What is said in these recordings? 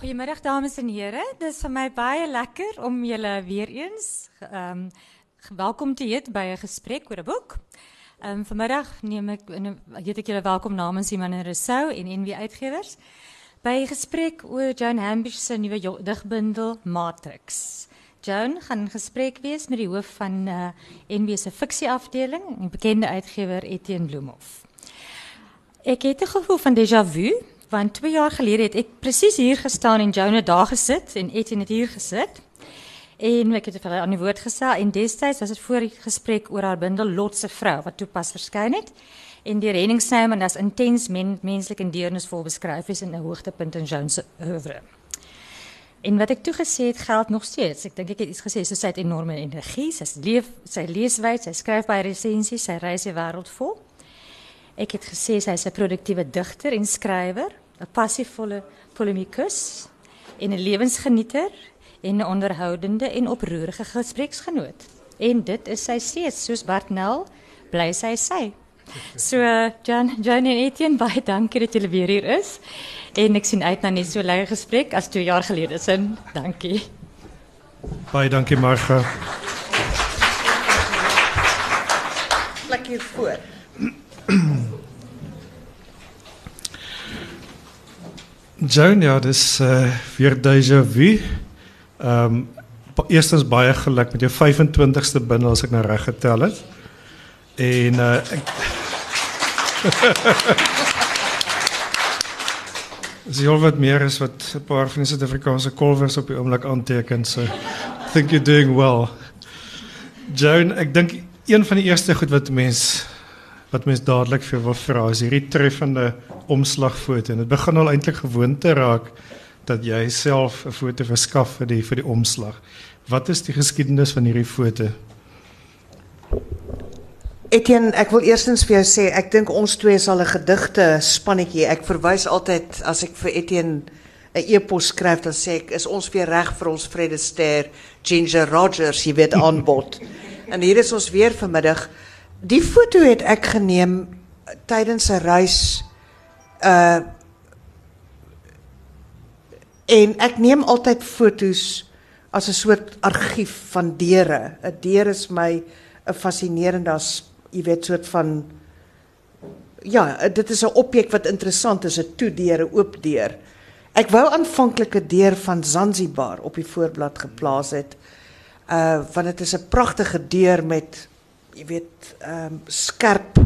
Goedemiddag dames en heren. Het is voor mij baie lekker om jullie weer eens um, welkom te heten bij een gesprek over een boek. Um, vanmiddag neem ik, heet ik jullie welkom namens Iman en Rousseau en NW Uitgevers bij een gesprek over Joan Hambish's nieuwe dichtbundel Matrix. Joan gaan gesprek wees met die hoof van uh, NW se fiksieafdeling, die bekende uitgewer Etienne Bloemhof. Ik het 'n gevoel van déjà vu want twee jaar gelede het ek presies hier gestaan en het daar gesit en Etienne het hier gesit. En ek het vir haar aan die woord gestel en destyds was dit voor die gesprek oor haar bundel Lotse vrou wat toe pas verskyn het. En die Renning Snyman as intens men, menslik en deernisvol beskryf is in 'n hoogtepunt in Joan se oeuvre. En wat ek toe gesê het geld nog steeds. Ek dink ek het iets gesê so sy het enorme energie, sy leef, sy leeswyd, sy skryf baie resensies, sy reis die wêreld vol. Ek het gesê sy is 'n produktiewe digter en skrywer, 'n passievolle polemikus en 'n lewensgenieter en 'n onderhoudende en oproerige gespreksgenoot. En dit is sy steeds, soos Bartnel bly sy sy. So Jan, Jan en Etienne, baie dankie dat julle weer hier is. En ek sien uit na net so 'n lekker gesprek as 2 jaar gelede sin. Dankie. Baie dankie Marga. Plek hier voor. Joan, ja, dis uh, weer déjà vu. Ehm um, eerstens baie geluk met jou 25ste bundel as ek nou reg getel het. En uh ek Dis al wat meer is wat 'n paar van die Suid-Afrikaanse kolwers op die oomblik aanteken. So I think you're doing well. Joan, ek dink een van die eerste goed wat mense wat mens dadelik vir wil vra is hierdie treffende omslagfoto en dit begin al eintlik gewoonte raak dat jy self 'n foto verskaf vir die vir die omslag. Wat is die geskiedenis van hierdie foto? Etienne, ek wil eerstens vir jou sê ek dink ons twee sal 'n gedigte spannetjie. Ek verwys altyd as ek vir Etienne 'n e-pos skryf dan sê ek is ons weer reg vir ons Fred Astaire, Ginger Rogers, jy weet aanbod. en hier is ons weer vanmiddag. Die foto het ek geneem tydens 'n reis uh en ek neem altyd fotos as 'n soort argief van deure. 'n Deur is my 'n fascinerende as jy weet soort van ja, dit is 'n objek wat interessant is, 'n toe deur, 'n oop deur. Ek wou aanvanklik 'n deur van Zanzibar op die voorblad geplaas het. Uh want dit is 'n pragtige deur met jy weet ehm um, skerp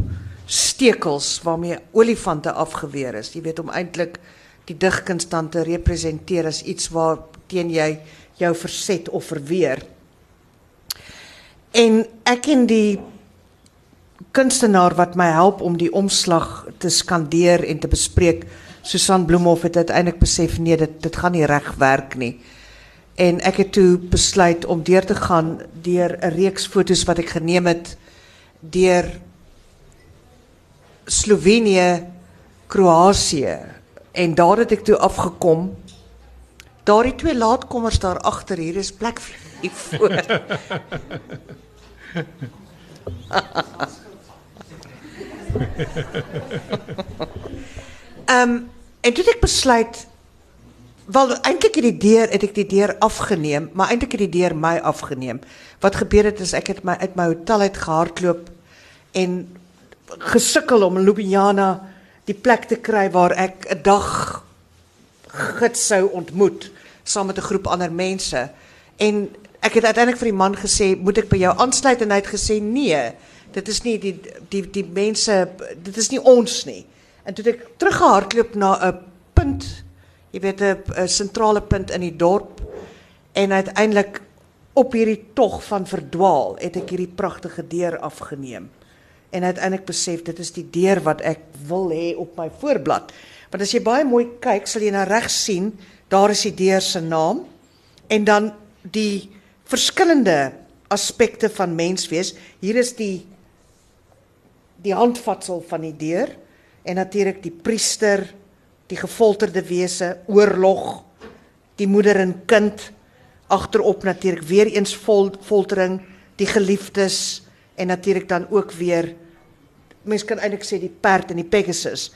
stekels waarmee olifante afgeweer is. Jy weet om eintlik die digkuns dan te representeer as iets waar teen jy jou verset of verweer. En ek en die kunstenaar wat my help om die omslag te skandeer en te bespreek, Susan Bloemhof het uiteindelik besef nee, dit dit gaan nie reg werk nie. En ek het toe besluit om deur te gaan deur 'n reeks foto's wat ek geneem het deur Slovenië, Kroasie en daar het ek toe afgekom. Daardie twee laatkommers daar agter hier is plek vir voor. Ehm um, en toe ek besluit wel eintlik het die deur het ek die deur afgeneem, maar eintlik het die deur my afgeneem. Wat gebeur het is ek het my uit my hotel uit gehardloop en gesukkel om in Ljubljana die plek te kry waar ek 'n dag gids sou ontmoet saam met 'n groep ander mense. En ek het uiteindelik vir die man gesê, "Moet ek by jou aansluit?" en hy het gesê, "Nee, dit is nie die die die mense, dit is nie ons nie." En toe het ek teruggehardloop na 'n punt, jy weet 'n sentrale punt in die dorp en uiteindelik op hierdie tog van verdwaal het ek hierdie pragtige deur afgeneem en uiteindelik besef dit is die deur wat ek wil hê op my voorblad. Want as jy baie mooi kyk, sal jy na regs sien, daar is die deur se naam en dan die verskillende aspekte van menswees. Hier is die die handvatsel van die deur en natuurlik die priester, die gefolterde wese, oorlog, die moeder en kind agterop natuurlik weer eens vol, foltering, die geliefdes en natuurlik dan ook weer mens kan eintlik sê die perd en die Pegasus.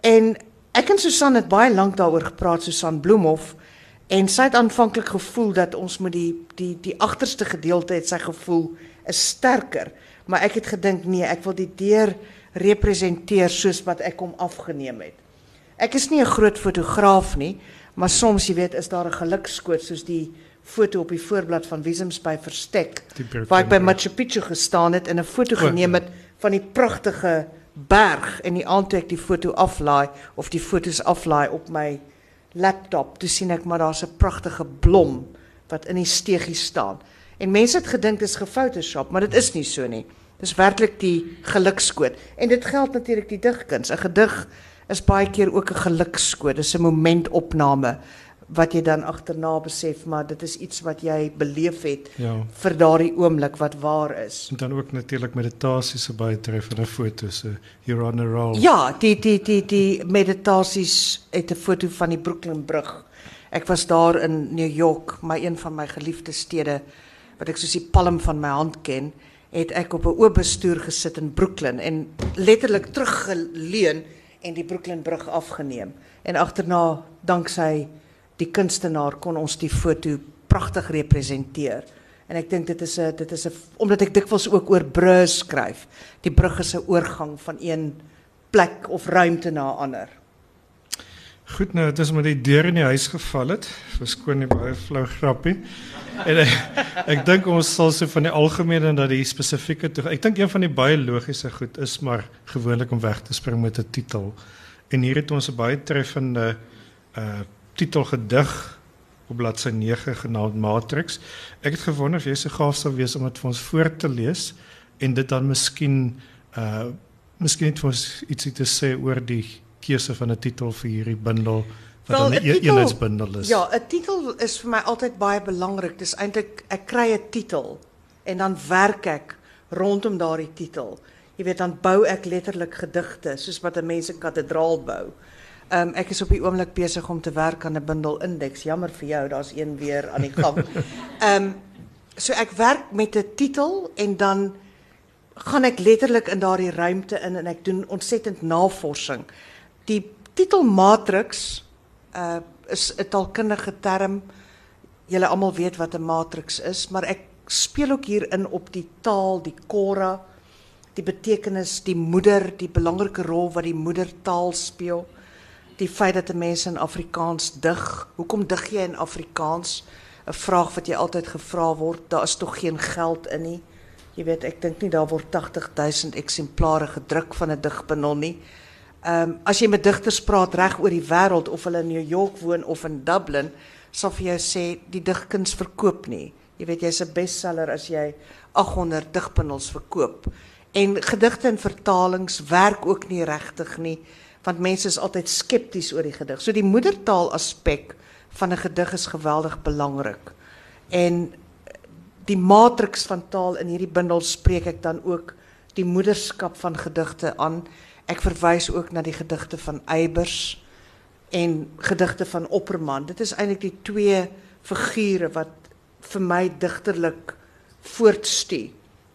En ek en Susan het baie lank daaroor gepraat Susan Bloemhof En sy het aanvanklik gevoel dat ons moet die die die agterste gedeelte het sy gevoel is sterker, maar ek het gedink nee, ek wil die deur representeer soos wat ek hom afgeneem het. Ek is nie 'n groot fotograaf nie, maar soms jy weet is daar 'n gelukskoot soos die foto op die voorblad van Wiesems by Verstek waar ek by Machu Picchu gestaan het en 'n foto geneem het van die pragtige berg en die aand toe ek die foto aflaai of die fotos aflaai op my laptop, toe sien ek maar daar's 'n pragtige blom wat in die steegie staan. En mense het gedink dit is gefotoshop, maar dit is nie so nie. Dis werklik die gelukskoot. En dit geld natuurlik die digkuns. 'n Gedig is baie keer ook 'n gelukskoot. Dis 'n momentopname wat jy dan agterna besef maar dit is iets wat jy beleef het Ja. vir daardie oomblik wat waar is. En dan ook natuurlik meditasie se baie treffende foto's. You're on a roll. Ja, die die die die meditasies het 'n foto van die Brooklyn brug. Ek was daar in New York, my een van my geliefde stede wat ek soos die palm van my hand ken, het ek op 'n oop bestuur gesit in Brooklyn en letterlik teruggeleun en die Brooklyn brug afgeneem. En agterna, danksy die kunstenaar kon ons die foto pragtig representeer. En ek dink dit is 'n dit is 'n omdat ek dikwels ook oor brûe skryf. Die brug is 'n oorgang van een plek of ruimte na 'n ander. Goed nou, dit is met die deur in die huis geval het. Verskoon nie baie flou grappie. En ek dink ons sal so van die algemene en dat die spesifieke toe. Ek dink een van die baie logiese goed is maar gewoonlik om weg te spring met 'n titel. En hier het ons 'n baie treffende uh titelgedig op bladsy 9 genaamd Matrix. Ek het gewonder of jy so gaaf sou wees om dit vir ons voor te lees en dit dan miskien uh miskien net vir ons ietsie te sê oor die keuse van 'n titel vir hierdie bundel wat Wel, dan 'n eenheidsbundel is. Ja, 'n titel is vir my altyd baie belangrik. Dis eintlik ek kry 'n titel en dan werk ek rondom daardie titel. Jy weet dan bou ek letterlik gedigte soos wat 'n mens 'n kathedraal bou. Ehm um, ek is op die oomblik besig om te werk aan 'n bundel indeks. Jammer vir jou, daar's een weer aan die gang. Ehm um, so ek werk met 'n titel en dan gaan ek letterlik in daardie ruimte in en ek doen ontsettend navorsing. Die titel matrix uh is 'n taalkundige term. Julle almal weet wat 'n matrix is, maar ek speel ook hier in op die taal, die kora, die betekenis, die moeder, die belangrike rol wat die moedertaal speel. Die feit dat 'n mens in Afrikaans dig. Hoekom dig jy in Afrikaans? 'n Vraag wat jy altyd gevra word. Daar is tog geen geld in nie. Jy weet, ek dink nie daar word 80000 eksemplare gedruk van 'n digbundel nie. Ehm um, as jy met digters praat reg oor die wêreld of hulle in New York woon of in Dublin, sal sê die digkuns verkoop nie. Jy weet jy's 'n bestseller as jy 800 digbundels verkoop. En gedigte en vertalings werk ook nie regtig nie, want mense is altyd skepties oor die gedig. So die moedertaal aspek van 'n gedig is geweldig belangrik. En die matriks van taal in hierdie bundel spreek ek dan ook die moederskap van gedigte aan. Ek verwys ook na die gedigte van Eybers en gedigte van Opperman. Dit is eintlik die twee figure wat vir my digterlik voortstuur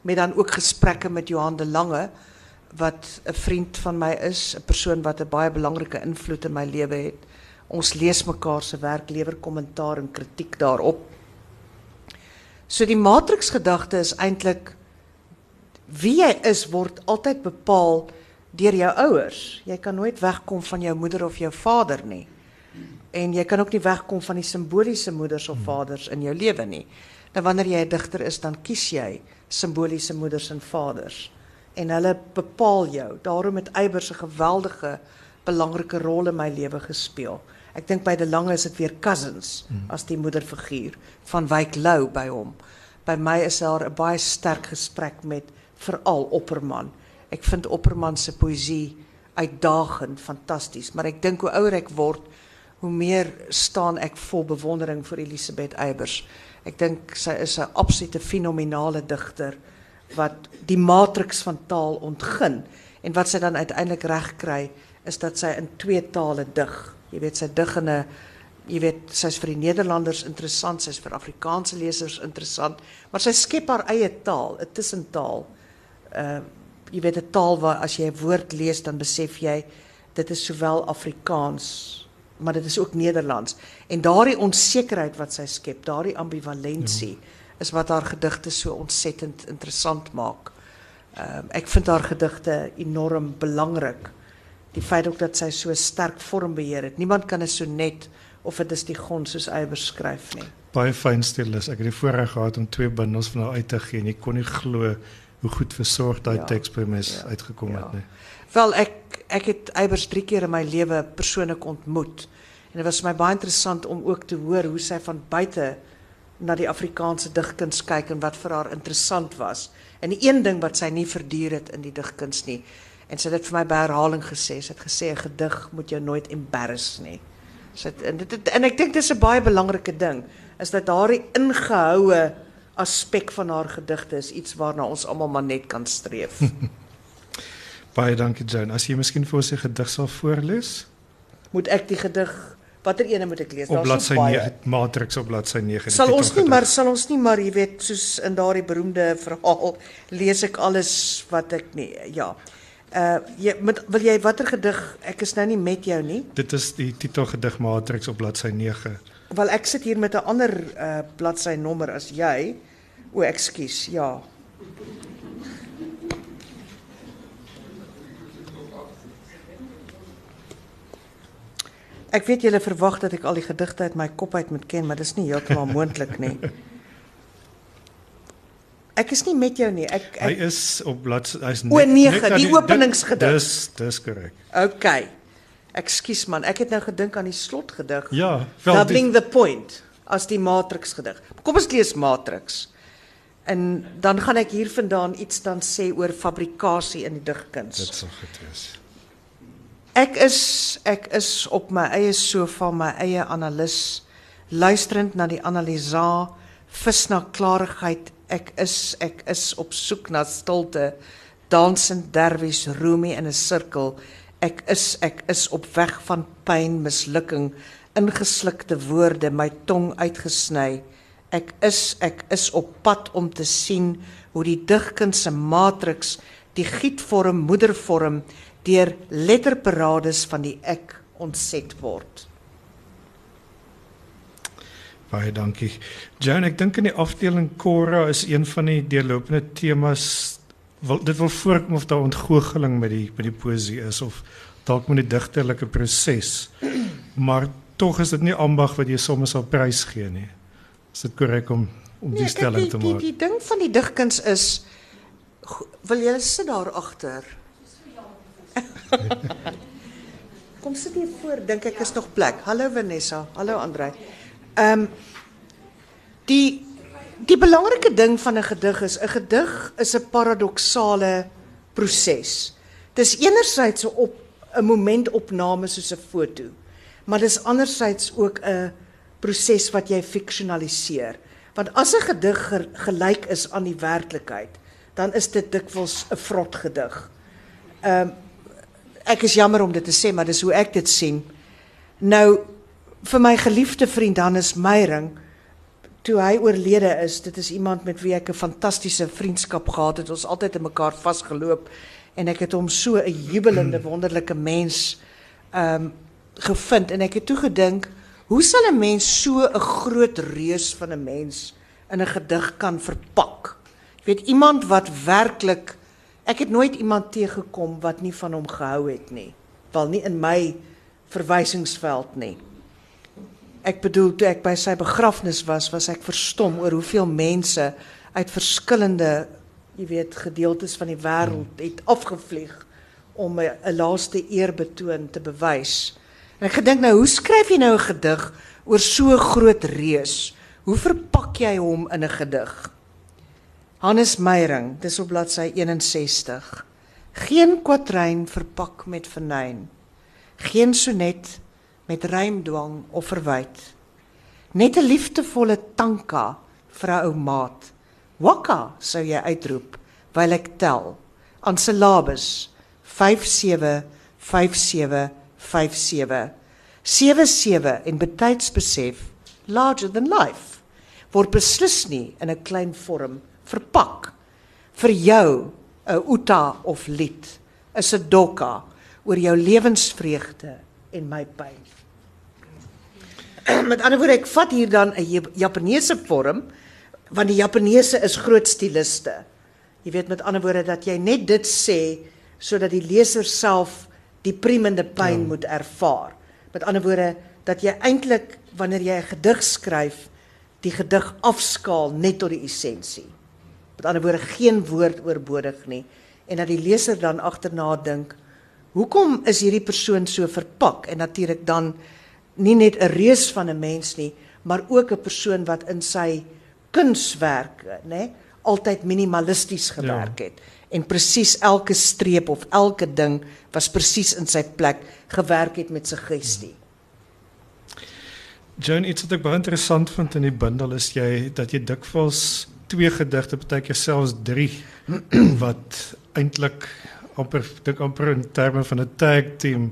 met dan ook gesprekke met Johan de Lange wat 'n vriend van my is, 'n persoon wat 'n baie belangrike invloed in my lewe het. Ons lees mekaar se werk, lewer kommentaar en kritiek daarop. So die matriksgedagte is eintlik wie jy is word altyd bepaal deur jou ouers. Jy kan nooit wegkom van jou moeder of jou vader nie. En jy kan ook nie wegkom van die simboliese moeders of vaders in jou lewe nie. Nou wanneer jy 'n digter is, dan kies jy simboliese moeders en vaders en hulle bepaal jou. Daarom het Eybers 'n geweldige belangrike rol in my lewe gespeel. Ek dink by De Lange is dit weer cousins as die moederfiguur van Wyk Lou by hom. By my is daar 'n baie sterk gesprek met veral Opperman. Ek vind Opperman se poësie uitdagend, fantasties, maar ek dink hoe ouer ek word, hoe meer staan ek vol bewondering vir Elisabeth Eybers. Ek dink sy is 'n absolute fenominale digter wat die matriks van taal ontgin en wat sy dan uiteindelik reg kry is dat sy in twee tale dig. Jy weet sy dig in 'n jy weet sy's vir die Nederlanders interessant, sy's vir Afrikaanse lesers interessant, maar sy skep haar eie taal, 'n tussentaal. Uh jy weet 'n taal waar as jy 'n woord lees dan besef jy dit is sowel Afrikaans maar dit is ook Nederlands. En daardie onsekerheid wat sy skep, daardie ambivalensie ja. is wat haar gedigte so ontsettend interessant maak. Ehm uh, ek vind haar gedigte enorm belangrik. Die feit ook dat sy so sterk vormbeheer het. Niemand kan 'n sonnet of dit is die Eybers skryf nie. Baie fyn stilis. Ek het gehad om twee bundels van haar uit te gee en kon nie glo hoe goed versorg daai ja, teks by my ja, uitgekom ja. het. Wel ek ek het Eybers 3 keer in my lewe persoonlik ontmoet. En dit was my baie interessant om ook te hoor hoe sy van buite na die Afrikaanse digkuns kyk en wat vir haar interessant was. En die een ding wat sy nie verduur het in die digkuns nie. En sy het dit vir my by herhaling gesê, sy het gesê 'n gedig moet jou nooit embarrass nie. Sy het, en dit en ek dink dis 'n baie belangrike ding is dat haar ingehoue aspek van haar gedigte is iets waarna ons almal maar net kan streef. baie dankie Joan. As jy miskien vir ons 'n gedig sal voorlees? Moet ek die gedig Watter ene moet ek lees? Op bladsy 9, Matrix op bladsy 9. Sal ons nie maar sal ons nie maar, jy weet, soos in daardie beroemde verhaal lees ek alles wat ek nie ja. Uh jy met wil jy watter gedig? Ek is nou nie met jou nie. Dit is die titelgedig Matrix op bladsy 9. Wel ek sit hier met 'n ander uh bladsy nommer as jy. O, ekskuus. Ja. Ek weet julle verwag dat ek al die gedigte uit my kop uit moet ken, maar dis nie heeltemal moontlik nie. Ek is nie met jou nie. Ek, ek Hy is op bladsy hy's O 9, die openingsgedig. Dis dis korrek. OK. Ekskuus man, ek het nou gedink aan die slotgedig. Ja, wel Doubling die... the point as die Matrix gedig. Kom ons lees Matrix. En dan gaan ek hier vandaan iets dan sê oor fabrikasie in die digkuns. Dit sal goed wees. Ek is ek is op my eie sofa, my eie analis, luisterend na die analisa, vis na klarigheid. Ek is ek is op soek na stilte, dansend derwies roemie in 'n sirkel. Ek is ek is op weg van pyn, mislukking, ingeslukte woorde, my tong uitgesny. Ek is ek is op pad om te sien hoe die digkuns se matriks die gietvorm moedervorm deur letterparades van die ek ontset word. Baie dankie. Joan, ek dink in die afdeling Cora is een van die deurlopende temas wil dit wil voorkom of daar ontgoocheling met die met die poesie is of dalk met die digterlike proses. Maar tog is dit nie ambag wat jy soms sal prys gee nie. Is dit korrek om om die nee, stelling die, te maak? Die, ding van die digkuns is wil jy sit daar agter? Kom sit hier voor, dink ek is nog plek. Hallo Vanessa, hallo Andre. Ehm um, die die belangrike ding van 'n gedig is 'n gedig is 'n paradoksale proses. Dis enerzijds 'n op 'n momentopname soos 'n foto, maar dis anderzijds ook 'n proses wat jy fiksionaliseer. Want as 'n gedig gelyk is aan die werklikheid, dan is dit dikwels 'n vrot gedig. Ehm um, ek is jammer om dit te sê, maar dis hoe ek dit sien. Nou vir my geliefde vriend Hannes Meyering toe hy oorlede is, dit is iemand met wie ek 'n fantastiese vriendskap gehad het. Ons altyd in mekaar vasgeloop en ek het hom so 'n jubelende wonderlike mens ehm um, gevind en ek het toe gedink, hoe sal 'n mens so 'n groot reus van 'n mens in 'n gedig kan verpak? Jy weet iemand wat werklik Ek het nooit iemand teëgekom wat nie van hom gehou het nie. Wel nie in my verwysingsveld nie. Ek bedoel toe ek by sy begrafnis was, was ek verstom oor hoeveel mense uit verskillende, jy weet, gedeeltes van die wêreld het afgevlieg om 'n laaste eerbetoon te bewys. En ek gedink nou, hoe skryf jy nou 'n gedig oor so groot reus? Hoe verpak jy hom in 'n gedig? Hannes Meyring, dis op bladsy 61. Geen kwatryn verpak met vernyn. Geen sonnet met rymdwang of verwyd. Net 'n liefdevolle tanka vir 'n ou maat. Wakka sou jy uitroep, wyl ek tel aan syllabus 5757 57 77 en betyds besef larger than life word beslis nie in 'n klein vorm verpak vir jou 'n uta of lied is 'n dokka oor jou lewensvreugde en my pyn. Met ander woorde, ek vat hier dan 'n Japaneese vorm want die Japaneese is groot stiliste. Jy weet met ander woorde dat jy net dit sê sodat die leser self die priemende pyn ja. moet ervaar. Met ander woorde dat jy eintlik wanneer jy 'n gedig skryf die gedig afskaal net tot die essensie. Met ander woorde geen woord oorbodig nie en dat die leser dan agterna dink, hoekom is hierdie persoon so verpak en natuurlik dan nie net 'n reus van 'n mens nie, maar ook 'n persoon wat in sy kunswerke, nê, altyd minimalisties gewerk ja. het en presies elke streep of elke ding was presies in sy plek gewerk het met suggestie. Joan, iets wat ek baie interessant vind in die bundel is jy dat jy dikwels twee gedigte, partykeer selfs 3 wat eintlik amper dink amper in terme van 'n tag team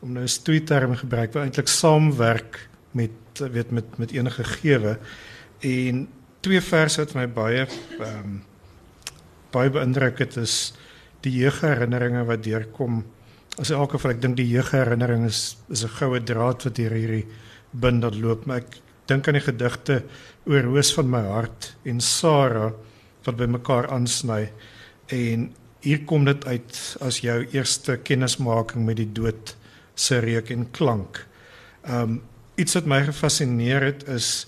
om nou 'n twee term gebruik wat eintlik saamwerk met weet met met enige gewe en twee verse wat my baie ehm um, baie beïndruk het is die jeugherinneringe wat deurkom as elke van ek dink die jeugherinnering is is 'n goue draad wat deur hierdie bundel loop maar ek dink aan die gedigte oor Roos van my hart en Sarah wat by mekaar aansny en hier kom dit uit as jou eerste kennismaking met die dood se reuk en klank. Um iets wat my gefassineer het is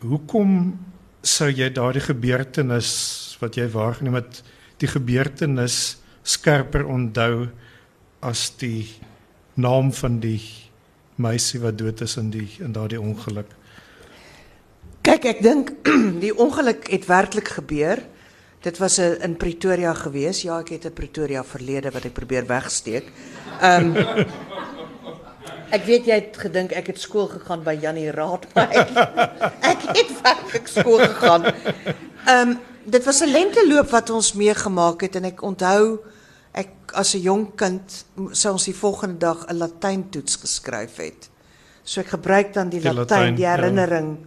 hoekom sou jy daardie gebeurtenis wat jy waargeneem het die gebeurtenis skerper onthou as die naam van die meisie wat dood is in die in daardie ongeluk. Kyk, ek dink die ongeluk het werklik gebeur. Dit was in Pretoria gewees. Ja, ek het 'n Pretoria verlede wat ek probeer wegsteek. Ehm um, Ek weet jy het gedink ek het skool gegaan by Jannie Raadplein. ek het werklik skool gegaan. Ehm um, dit was 'n lenteloop wat ons meegemaak het en ek onthou ek as 'n jong kind sou ons die volgende dag 'n Latyn toets geskryf het. So ek gebruik dan die, die Latyn, die ja. herinnering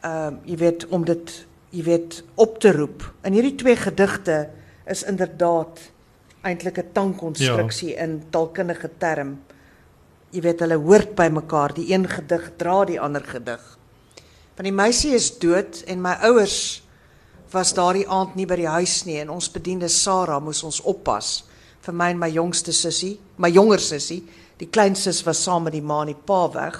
ehm ja. um, jy weet om dit jy weet op te roep. In hierdie twee gedigte is inderdaad eintlik 'n tankkonstruksie ja. in taalkundige term. Jy weet hulle hoort by mekaar. Die een gedig dra die ander gedig. Van die meisie is dood en my ouers was daardie aand nie by die huis nie en ons bediende Sarah moes ons oppas vir my en my jongste sussie, my jonger sussie. Die klein sus was saam met die ma en die pa weg.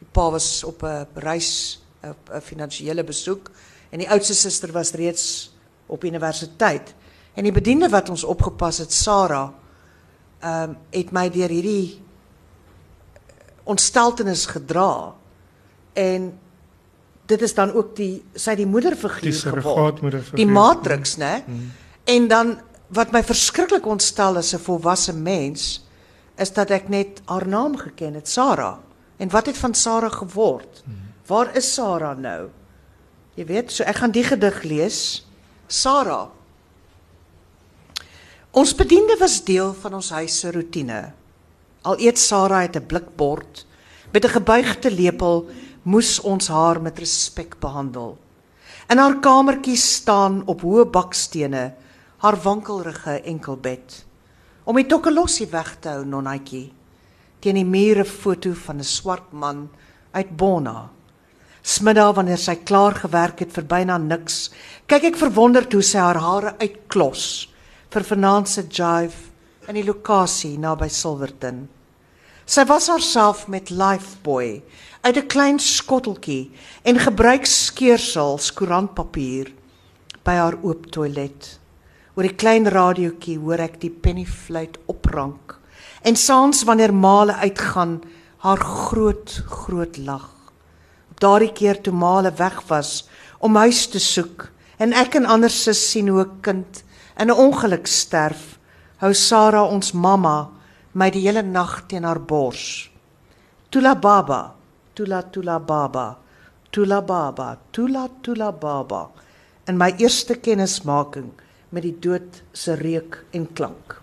Die pa was op 'n reis, 'n finansiële besoek en die oudste suster was reeds op universiteit. En die bediende wat ons opgepas het, Sarah, ehm um, het my deur hierdie ontsteltenis gedra. En dit is dan ook die sy die moederfiguur geword. Die matrix, né? Hmm. En dan wat my verskriklik ontstel as 'n volwasse mens is dat ek net haar naam geken het, Sarah. En wat het van Sarah geword? Hmm. Waar is Sarah nou? Jy weet, so ek gaan die gedig lees. Sarah. Ons bediende was deel van ons huis se rotine. Al eet Sarah uit 'n blikbord met 'n gebuigde lepel, moes ons haar met respek behandel. In haar kamertjie staan op hoë bakstene haar wankelrige enkelbed. Om die tokkelossie weg te hou, nonnetjie, teen die mure foto van 'n swart man uit Bona. Smiddag wanneer sy klaar gewerk het vir byna niks, kyk ek verwonderd hoe sy haar hare uitklos vir vanaand se jive in die lokasie naby Silverton. Sy was haarself met Lifeboy uit 'n klein skotteltjie en gebruik skeursels koerantpapier by haar oop toilet. Oor die klein radiootjie hoor ek die pennyfluit oprank en saans wanneer male uitgaan haar groot groot lag daardie keer toe Male weg was om huis te soek en ek en ander sus sien hoe 'n kind in 'n ongeluk sterf, hou Sarah ons mamma my die hele nag teen haar bors. Tula baba, tula tula baba, tula baba, tula tula baba. En my eerste kennismaking met die dood se reuk en klank.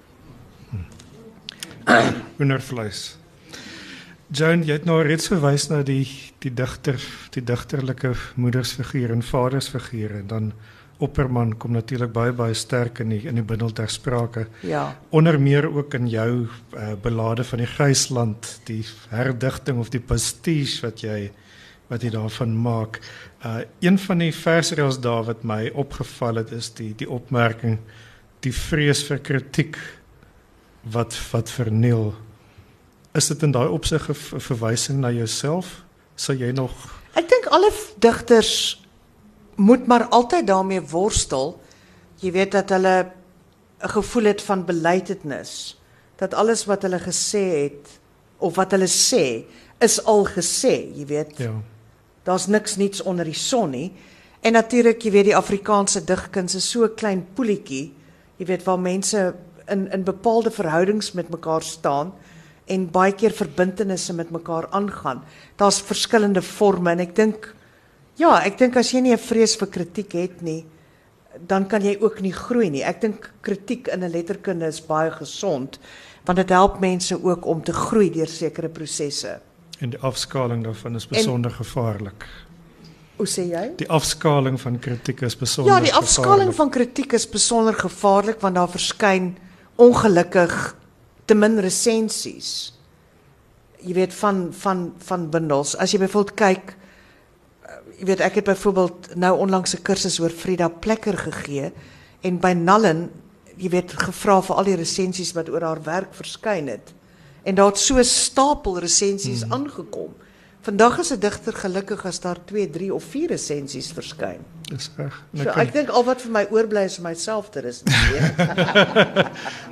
Wondervleis. Joan, jy het nou reeds verwys na die die digter, die digterlike moedersfiguur en vadersfiguur en dan Opperman kom natuurlik baie baie sterk in die in die bundel ter sprake. Ja. Onder meer ook in jou uh, belade van die Gysland, die herdigting of die pastiche wat jy wat jy daarvan maak. Uh een van die versreels daar wat my opgeval het is die die opmerking die vrees vir kritiek wat wat verniel. Is dit in daai opsig 'n verwysing na jouself? Sal jy nog Ek dink alle digters moet maar altyd daarmee worstel. Jy weet dat hulle 'n gevoel het van beleidendheid, dat alles wat hulle gesê het of wat hulle sê is al gesê, jy weet. ja. Daar's niks niets onder die son nie. En natuurlik, jy weet die Afrikaanse digkuns is so 'n klein poeltjie, jy weet waar mense in in bepaalde verhoudings met mekaar staan en baie keer verbintenisse met mekaar aangaan. Daar's verskillende forme en ek dink ja, ek dink as jy nie 'n vrees vir kritiek het nie, dan kan jy ook nie groei nie. Ek dink kritiek in 'n letterkunde is baie gesond want dit help mense ook om te groei deur sekere prosesse. En die afskaling daarvan is besonder gevaarlik. Hoe sê jy? Die afskaling van kritiek is besonder Ja, die afskaling van kritiek is besonder gevaarlik want daar verskyn ongelukkig te min resensies. Jy weet van van van bundels. As jy byvoorbeeld kyk jy weet ek het byvoorbeeld nou onlangs 'n kursus oor Frida Plekker gegee en by Nallen jy weet gevra vir al die resensies wat oor haar werk verskyn het. En daar het so 'n stapel resensies hmm. aangekom. Vandag is 'n digter gelukkig as daar 2, 3 of 4 resensies verskyn. Dis reg. So ek dink al wat vir my oorbly is om myself te.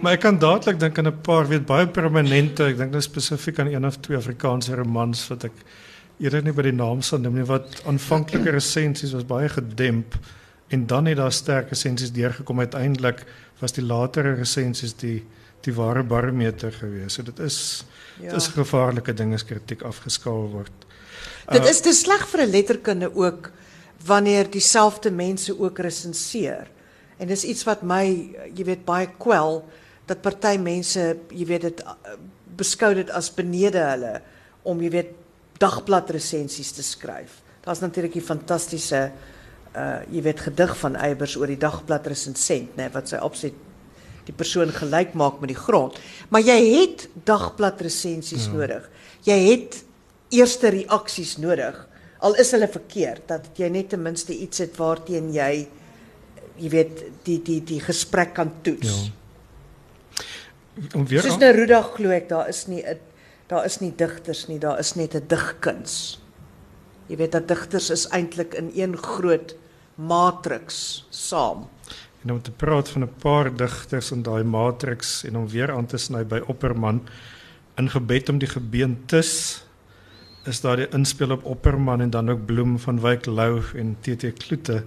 Maar ek kan dadelik dink aan 'n paar weet baie permanente, ek dink nou spesifiek aan een of twee Afrikaanse romans wat ek eerder nie by die naam sal noem nie wat aanvanklike resensies was baie gedemp en dan het daar sterk resensies deurgekom uiteindelik was die latere resensies die die ware barometer gewees. So dit is ja. dit is 'n gevaarlike ding as kritiek afgeskaal word. Dit is te sleg vir 'n letterkunde ook wanneer dieselfde mense ook resenseer. En dis iets wat my, jy weet, baie kwel dat party mense, jy weet dit uh, beskou dit as benede hulle om jy weet dagblad resensies te skryf. Daar's natuurlik die fantastiese uh jy weet gedig van Eybers oor die dagblad resensent, nê, wat sy opset die persoon gelyk maak met die grond. Maar jy het dagblad resensies ja. nodig. Jy het eerste reaksies nodig. Al is hulle verkeerd dat jy net ten minste iets het waarteen jy jy weet die die die gesprek kan toets. Ja. Om weer Soos Neruda glo ek daar is nie 'n daar is nie digters nie, daar is net 'n digkuns. Jy weet dat digters is eintlik in een groot matriks saam. En om te praat van 'n paar digters in daai matriks en om weer aan te sny by Opperman in gebed om die gebeentes is daar die inspel op Opperman en dan ook Bloem van Wyk Lou en TT Kloete.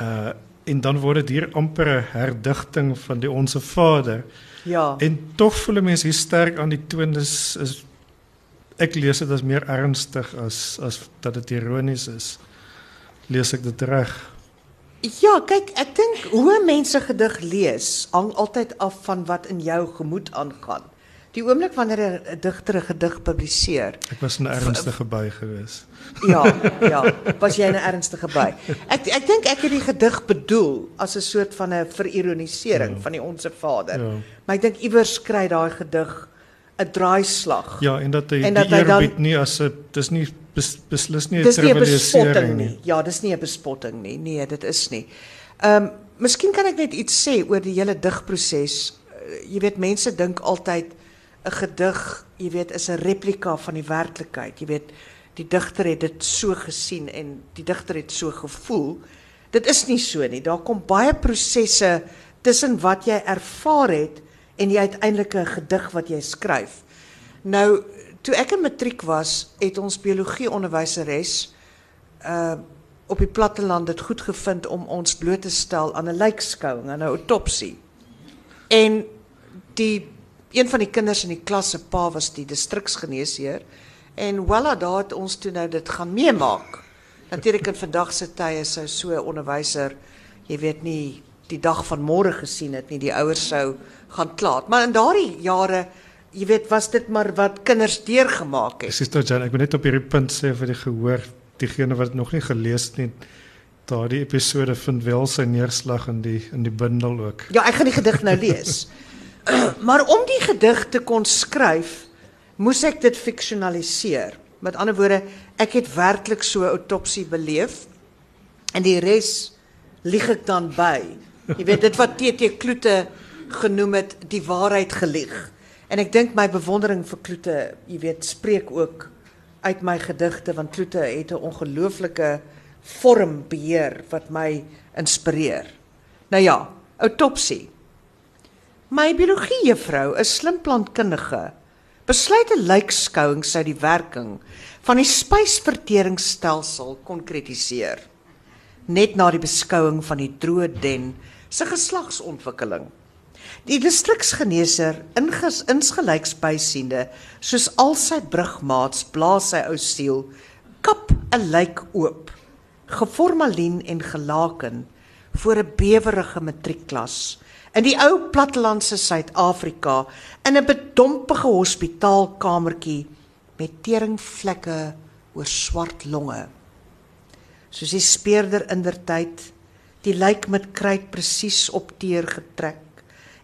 Uh en dan word dit hier amper 'n herdigting van die Onse Vader. Ja. En tog voel mense hier sterk aan die toon is, is ek lees dit as meer ernstig as as dat dit ironies is. Lees ek dit reg? Ja, kyk, ek dink hoe mense gedig lees hang altyd af van wat in jou gemoed aangaan. Die oomblik wanneer 'n digter 'n gedig publiseer. Ek was 'n ernstige by gewees. Ja, ja, was jy 'n ernstige by. Ek ek dink ek het die gedig bedoel as 'n soort van 'n verironisering ja. van die Onse Vader. Ja. Maar ek dink iewers kry daai gedig 'n draaislag. Ja, en dat hy en dat die eerbied nie as 'n dis nie bes, beslis nie 'n trivialisering nie. Ja, dis nie 'n bespotting nie. Nee, dit is nie. Ehm um, miskien kan ek net iets sê oor die hele digproses. Uh, jy weet mense dink altyd 'n gedig, jy weet, is 'n replika van die werklikheid. Jy weet, die digter het dit so gesien en die digter het so gevoel. Dit is nie so nie. Daar kom baie prosesse tussen wat jy ervaar het en die uiteindelike gedig wat jy skryf. Nou, toe ek in matriek was, het ons biologie onderwyseres uh op die platteland dit goed gevind om ons bloot te stel aan 'n lijkskouing, aan 'n autopsie. En die een van die kinders in die klas se pa was die distriksgeneesheer en voilà, daar het ons toe nou dit gaan meemaak. Natuurlik in vandag se tye sou so 'n onderwyser, jy weet nie die dag van môre gesien het nie, die ouers sou gaan klaar. Maar in daardie jare, jy weet, was dit maar wat kinders deurgemaak het. Presies, Jan, ek wil net op hierdie punt sê vir die gehoor, diegene wat nog nie gelees het nie, daardie episode vind wel sy neerslag in die in die bundel ook. Ja, ek gaan die gedig nou lees. maar om die gedig te kon skryf, moes ek dit fiksionaliseer. Met ander woorde, ek het werklik so 'n autopsie beleef en die res lieg ek dan by. Jy weet dit wat TT Kloete genoem het die waarheid gelieg. En ek dink my bewondering vir Kloete, jy weet, spreek ook uit my gedigte want Kloete het 'n ongelooflike vormbeheer wat my inspireer. Nou ja, autopsie. My biologie juffrou, 'n slim plantkundige, besluit 'n lijkskouing sou die werking van die spysverteringsstelsel konkretiseer. Net na die beskouing van die droë den se geslagsontwikkeling. Die distriksgeneesheer inges insgelyks bysiende, soos al sy brugmaats blaas sy ou siel, kap 'n lijk oop, geformalien en gelaken voor 'n bewerige matriekklas in die ou plattelandse Suid-Afrika in 'n bedompige hospitaalkamertjie met teringvlekke oor swart longe. Soos die speurder indertyd die lijk met kruit presies op teer getrek.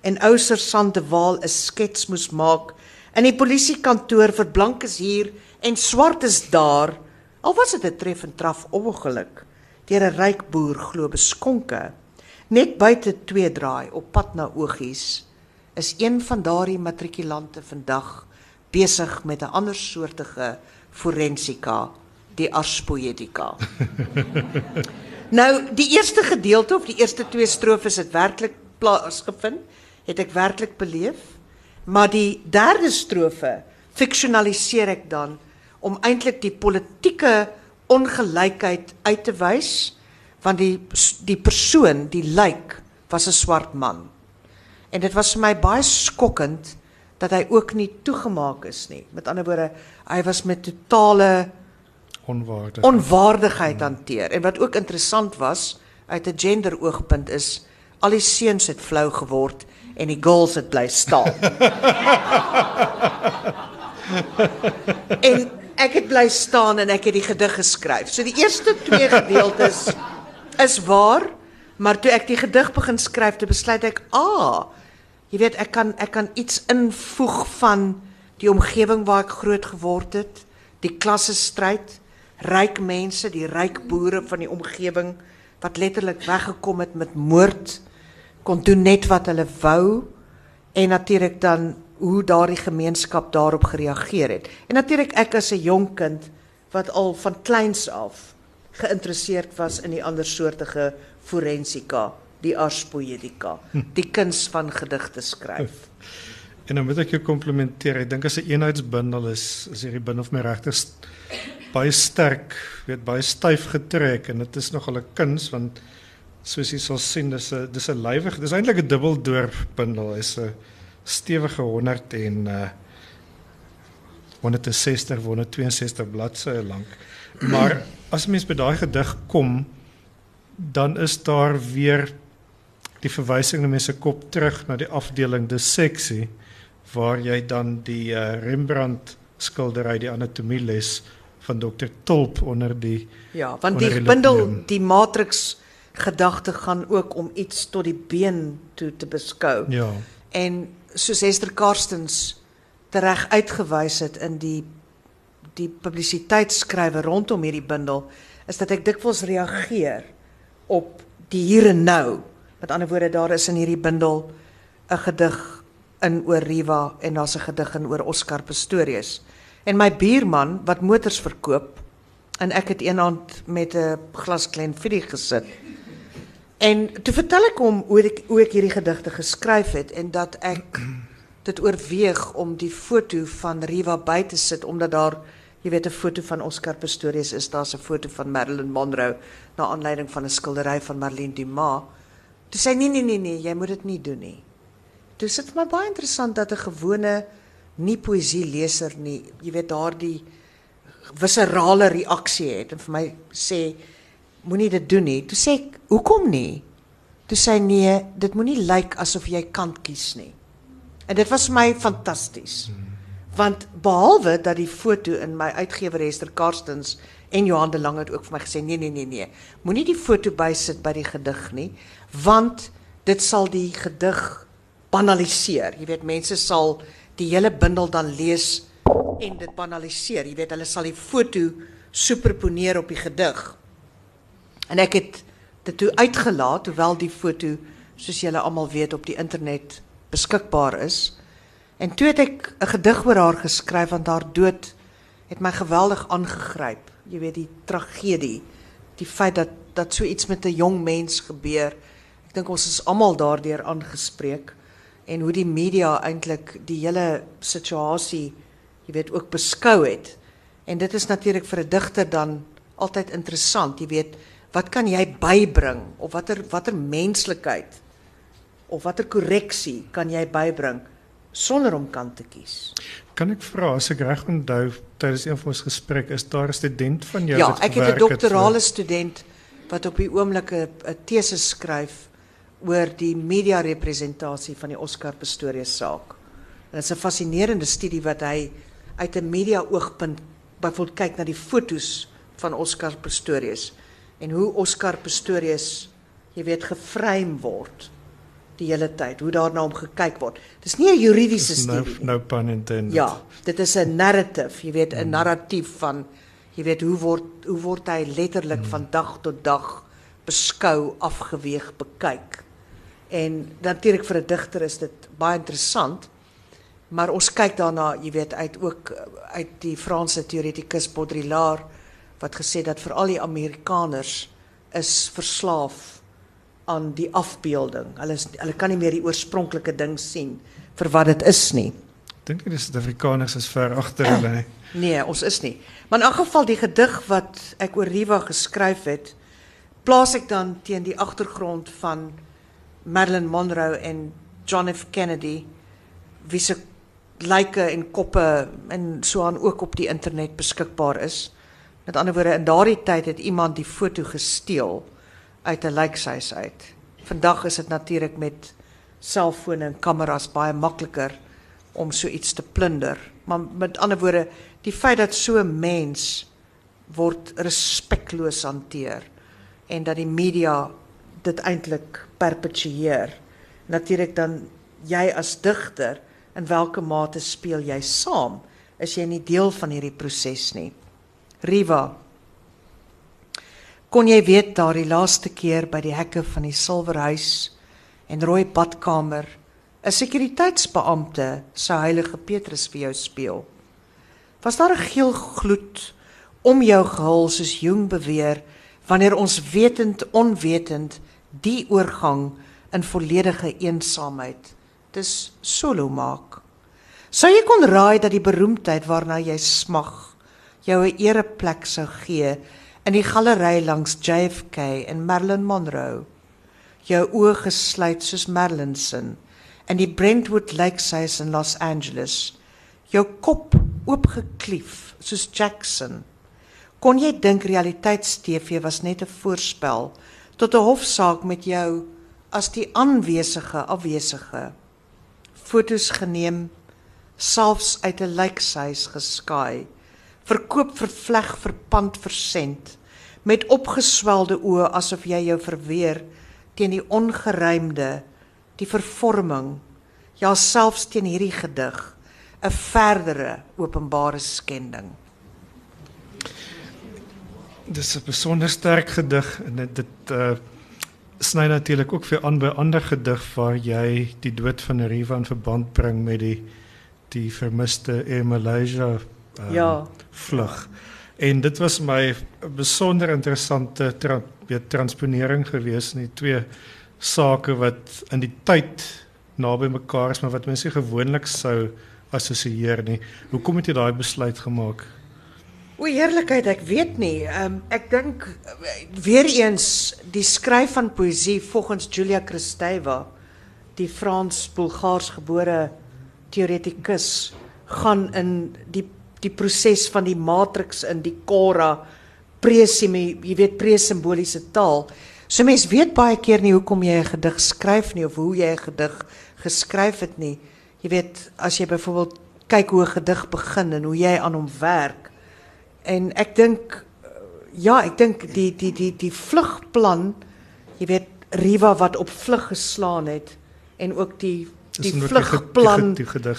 En ou sersant de Waal 'n skets moes maak. In die polisiekantoor vir blankes hier en swartes daar. Al was dit 'n tref en traf ongeluk deur 'n ryk boer glo beskonke. Net buite twee draai op pad na Ogies is een van daardie matrikulante vandag besig met 'n ander soortige forensika die ars poetica nou die eerste gedeelte of die eerste twee strofes het werklik plaasgevind het ek werklik beleef. Maar die derde strofe fiksionaliseer ek dan om eintlik die politieke ongelykheid uit te wys want die die persoon, die lijk was 'n swart man. En dit was vir my baie dat hy ook nie toegemaak is nie. Met ander woorde, hy was met totale onwaardigheid onwaardigheid hanteer. En wat ook interessant was uit 'n gender oogpunt is al die seuns het flou geword en die girls het bly staan. en ek het bly staan en ek het die gedig geskryf. So die eerste twee gedeeltes is waar, maar toe ek die gedig begin skryf, toe besluit ek, "Ah, jy weet, ek kan ek kan iets invoeg van die omgewing waar ek groot geword het, die klasse stryd, ryk mense, die ryk boere van die omgewing wat letterlik weggekom het met moord." kon doen net wat hulle wou en natuurlik dan hoe daardie gemeenskap daarop gereageer het. En natuurlik ek as 'n jong kind wat al van kleins af geïnteresseerd was in die ander soortige forensika, die ars poetica, die kuns van gedigte skryf. En dan moet ek jou komplimenteer. Ek dink as 'n eenheidsbundel is is hierdie bundel vir my regtig baie sterk, weet baie styf getrek en dit is nogal 'n kuns want soos jy sal sien dis 'n dis 'n lywig dis eintlik 'n dubbeldorp bundel is 'n stewige 100 en uh 160 162 bladsye lank. Maar as mens by daai gedig kom dan is daar weer die verwysing na mense kop terug na die afdeling dis seksie waar jy dan die uh, Rembrandt skildery die anatomie les van Dr Tulp onder die ja want die, bundel die matrix gedagte gaan ook om iets tot die been toe te beskou. Ja. En soos Esther Karstens tereg uitgewys het in die die publisiteitsskrywe rondom hierdie bundel is dat ek dikwels reageer op die hier en nou. Met ander woorde daar is in hierdie bundel 'n gedig in oor Riva en daar's 'n gedig in oor Oscar Pistorius. En my buurman wat motors verkoop en ek het eendag met 'n glas Glenfiddich gesit En toe vertel ek hom hoe ek hoe ek hierdie gedigte geskryf het en dat ek dit oorweeg om die foto van Riva by te sit omdat daar jy weet 'n foto van Oscar Pistorius is, daar's 'n foto van Marilyn Monroe na aanleiding van 'n skildery van Marlene Dumas. Toe sê nee nee nee nee, jy moet dit nie doen nie. Toe sit vir my baie interessant dat 'n gewone nie poësie leser nie, jy weet daardie viscerale reaksie het en vir my sê moenie dit doen nie. Toe sê ek, hoekom nie? Toe sê nee, dit moenie lyk asof jy kan kies nie. En dit was vir my fantasties. Want behalwe dat die foto in my uitgewer Esther Karstens en Johan de Lang het ook vir my gesê nee nee nee nee. Moenie die foto bysit by die gedig nie, want dit sal die gedig banaliseer. Jy weet mense sal die hele bundel dan lees en dit banaliseer. Jy weet hulle sal die foto superponeer op die gedig. En ek het dit toe uitgelaat hoewel die foto soos julle almal weet op die internet beskikbaar is. En toe het ek 'n gedig oor haar geskryf want haar dood het my geweldig aangegryp. Jy weet die tragedie, die feit dat dat so iets met 'n jong mens gebeur. Ek dink ons is almal daardeur aangespreek en hoe die media eintlik die hele situasie jy weet ook beskou het. En dit is natuurlik vir 'n digter dan altyd interessant, jy weet, wat kan jy bybring of watter watter menslikheid of watter korreksie kan jy bybring sonder om kant te kies? Kan ek vra as ek reg onthou tydens een van ons gesprek is daar 'n student van jou Ja, wat ek het 'n doktorale student wat op die oomblik 'n teses skryf oor die media representasie van die Oscar Pistorius saak. En dit is 'n fascinerende studie wat hy uit 'n media oogpunt byvoorbeeld kyk na die fotos van Oscar Pistorius en hoe Oscar Pistorius, jy weet, geframe word die hele tyd, hoe daarna hom gekyk word. Dis nie 'n juridiese no, studie nie. no pun intended. Ja, dit is 'n narrative, jy weet, 'n narratief van jy weet hoe word hoe word hy letterlik van dag tot dag beskou, afgeweeg, bekyk. En natuurlik vir 'n digter is dit baie interessant. Maar ons kyk daarna, jy weet, uit ook eh, uit die Franse teoretikus Baudrillard wat gesê dat veral die Amerikaners is verslaaf aan die afbeelding. Hulle is, hulle kan nie meer die oorspronklike ding sien vir wat dit is nie. Dink die Suid-Afrikaners is ver agter hulle. nie. Nee, ons is nie. Maar in elk geval die gedig wat ek oor Riva geskryf het, plaas ek dan teen die agtergrond van Marilyn Monroe en John F Kennedy wie se lyke en koppe en so aan ook op die internet beskikbaar is. Met ander woorde, in daardie tyd het iemand die foto gesteel uit 'n lijkhuis uit. Vandag is dit natuurlik met selfone en kameras baie makliker om so iets te plunder. Maar met ander woorde, die feit dat so 'n mens word respekloos hanteer en dat die media dit eintlik perpetueer. Natuurlik dan jy as digter, in watter mate speel jy saam? Is jy nie deel van hierdie proses nie? Riva. Kon jy weet daardie laaste keer by die hekke van die Silverhuis en rooi badkamer 'n sekuriteitsbeampte sou heilige Petrus vir jou speel? Was daar 'n geel gloed om jou gehul soos Jung beweer wanneer ons wetend onwetend die oorgang in volledige eensaamheid dis solo maak? Sou jy kon raai dat die beroemdheid waarna jy smag jou 'n ereplek sou gee in die galery langs JFK en Marilyn Monroe? Jou oë gesluit soos Marilyn se in die Brentwood Lakeside in Los Angeles. Jou kop oopgeklief soos Jackson. Kon jy dink realiteits-TV was net 'n voorspel tot 'n hofsaak met jou as die aanwesige afwesige? Fotos geneem, selfs uit 'n lijkshuis geskaai, verkoop vervleg verpand versend, met opgeswelde oë asof jy jou verweer teen die ongeruimde, die vervorming, ja selfs teen hierdie gedig, 'n verdere openbare skending. Dis 'n besonder sterk gedig en dit dit uh sny natuurlik ook vir aan by ander gedig waar jy die dood van Riva in verband bring met die die vermiste Air Malaysia uh, Ja. vlug. En dit was my 'n besonder interessante tra weet transponering gewees in die twee sake wat in die tyd naby mekaar is maar wat mense gewoonlik sou assosieer nie. Hoekom het jy daai besluit gemaak? O heerlikheid, ek weet nie. Um, ek dink eh, weer eens die skryf van poësie volgens Julia Kristeva, die Frans-Bulgaars gebore teoretikus, gaan in die die proses van die matriks in die kora presimi, jy weet presimboliese taal. So mens weet baie keer nie hoekom jy 'n gedig skryf nie of hoe jy 'n gedig geskryf het nie. Jy weet as jy byvoorbeeld kyk hoe 'n gedig begin en hoe jy aan hom werk. En ek dink ja, ek dink die die die die vlugplan, jy weet Riva wat op vlug geslaan het en ook die die vlugplan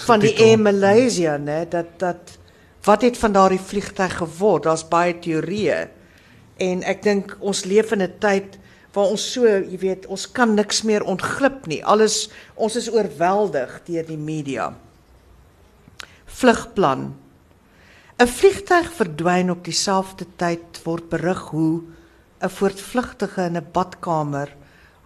van die Air Malaysia, né, dat dat wat het van daardie vliegtyg geword? Daar's baie teorieë. En ek dink ons leef in 'n tyd waar ons so, jy weet, ons kan niks meer ontglip nie. Alles ons is oorweldig deur die media. Vlugplan 'n Vliegtuig verdwyn op dieselfde tyd word berig hoe 'n voortvlugtige in 'n badkamer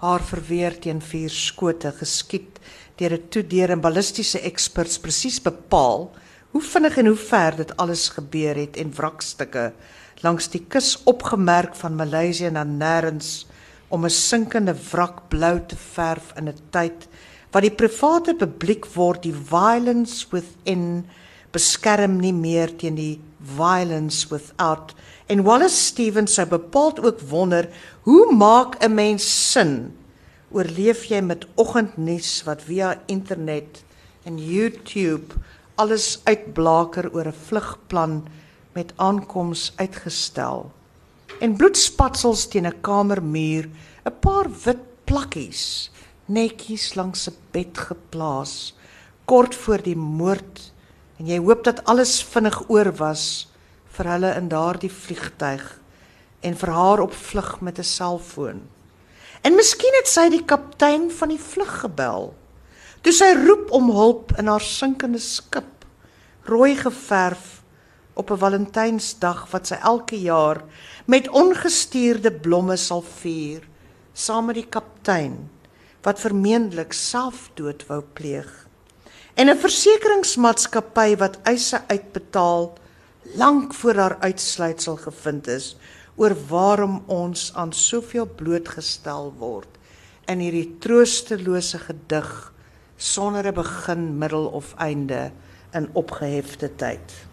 haar verweer teen vier skote geskiet deur 'n toedeur en ballistiese eksperts presies bepaal hoe vinnig en hoe ver dit alles gebeur het en wrakstukke langs die kus opgemerk van Maleisië na nêrens om 'n sinkende wrak blou te verf in 'n tyd wat die private publiek word die violence within beskerm nie meer teen die violence without. En Wallace Stevens sou bepaald ook wonder hoe maak 'n mens sin? Oorleef jy met oggendnuus wat via internet en YouTube alles uitblaker oor 'n vlugplan met aankoms uitgestel? En bloedspatsels teen 'n kamermuur 'n paar wit plakkies netjies langs 'n bed geplaas kort voor die moord en jy hoop dat alles vinnig oor was vir hulle in daardie vliegtyg en vir haar op vlug met 'n selfoon. En miskien het sy die kaptein van die vlug gebel. Toe sy roep om hulp in haar sinkende skip, rooi geverf op 'n Valentynsdag wat sy elke jaar met ongestuurde blomme sal vier, saam met die kaptein wat vermeendelik selfdood wou pleeg en 'n versekeringsmaatskappy wat eise uitbetaal lank voor haar uitsluitsel gevind is oor waarom ons aan soveel blootgestel word in hierdie troostelose gedig sonder 'n begin, middel of einde in opgehefte tyd.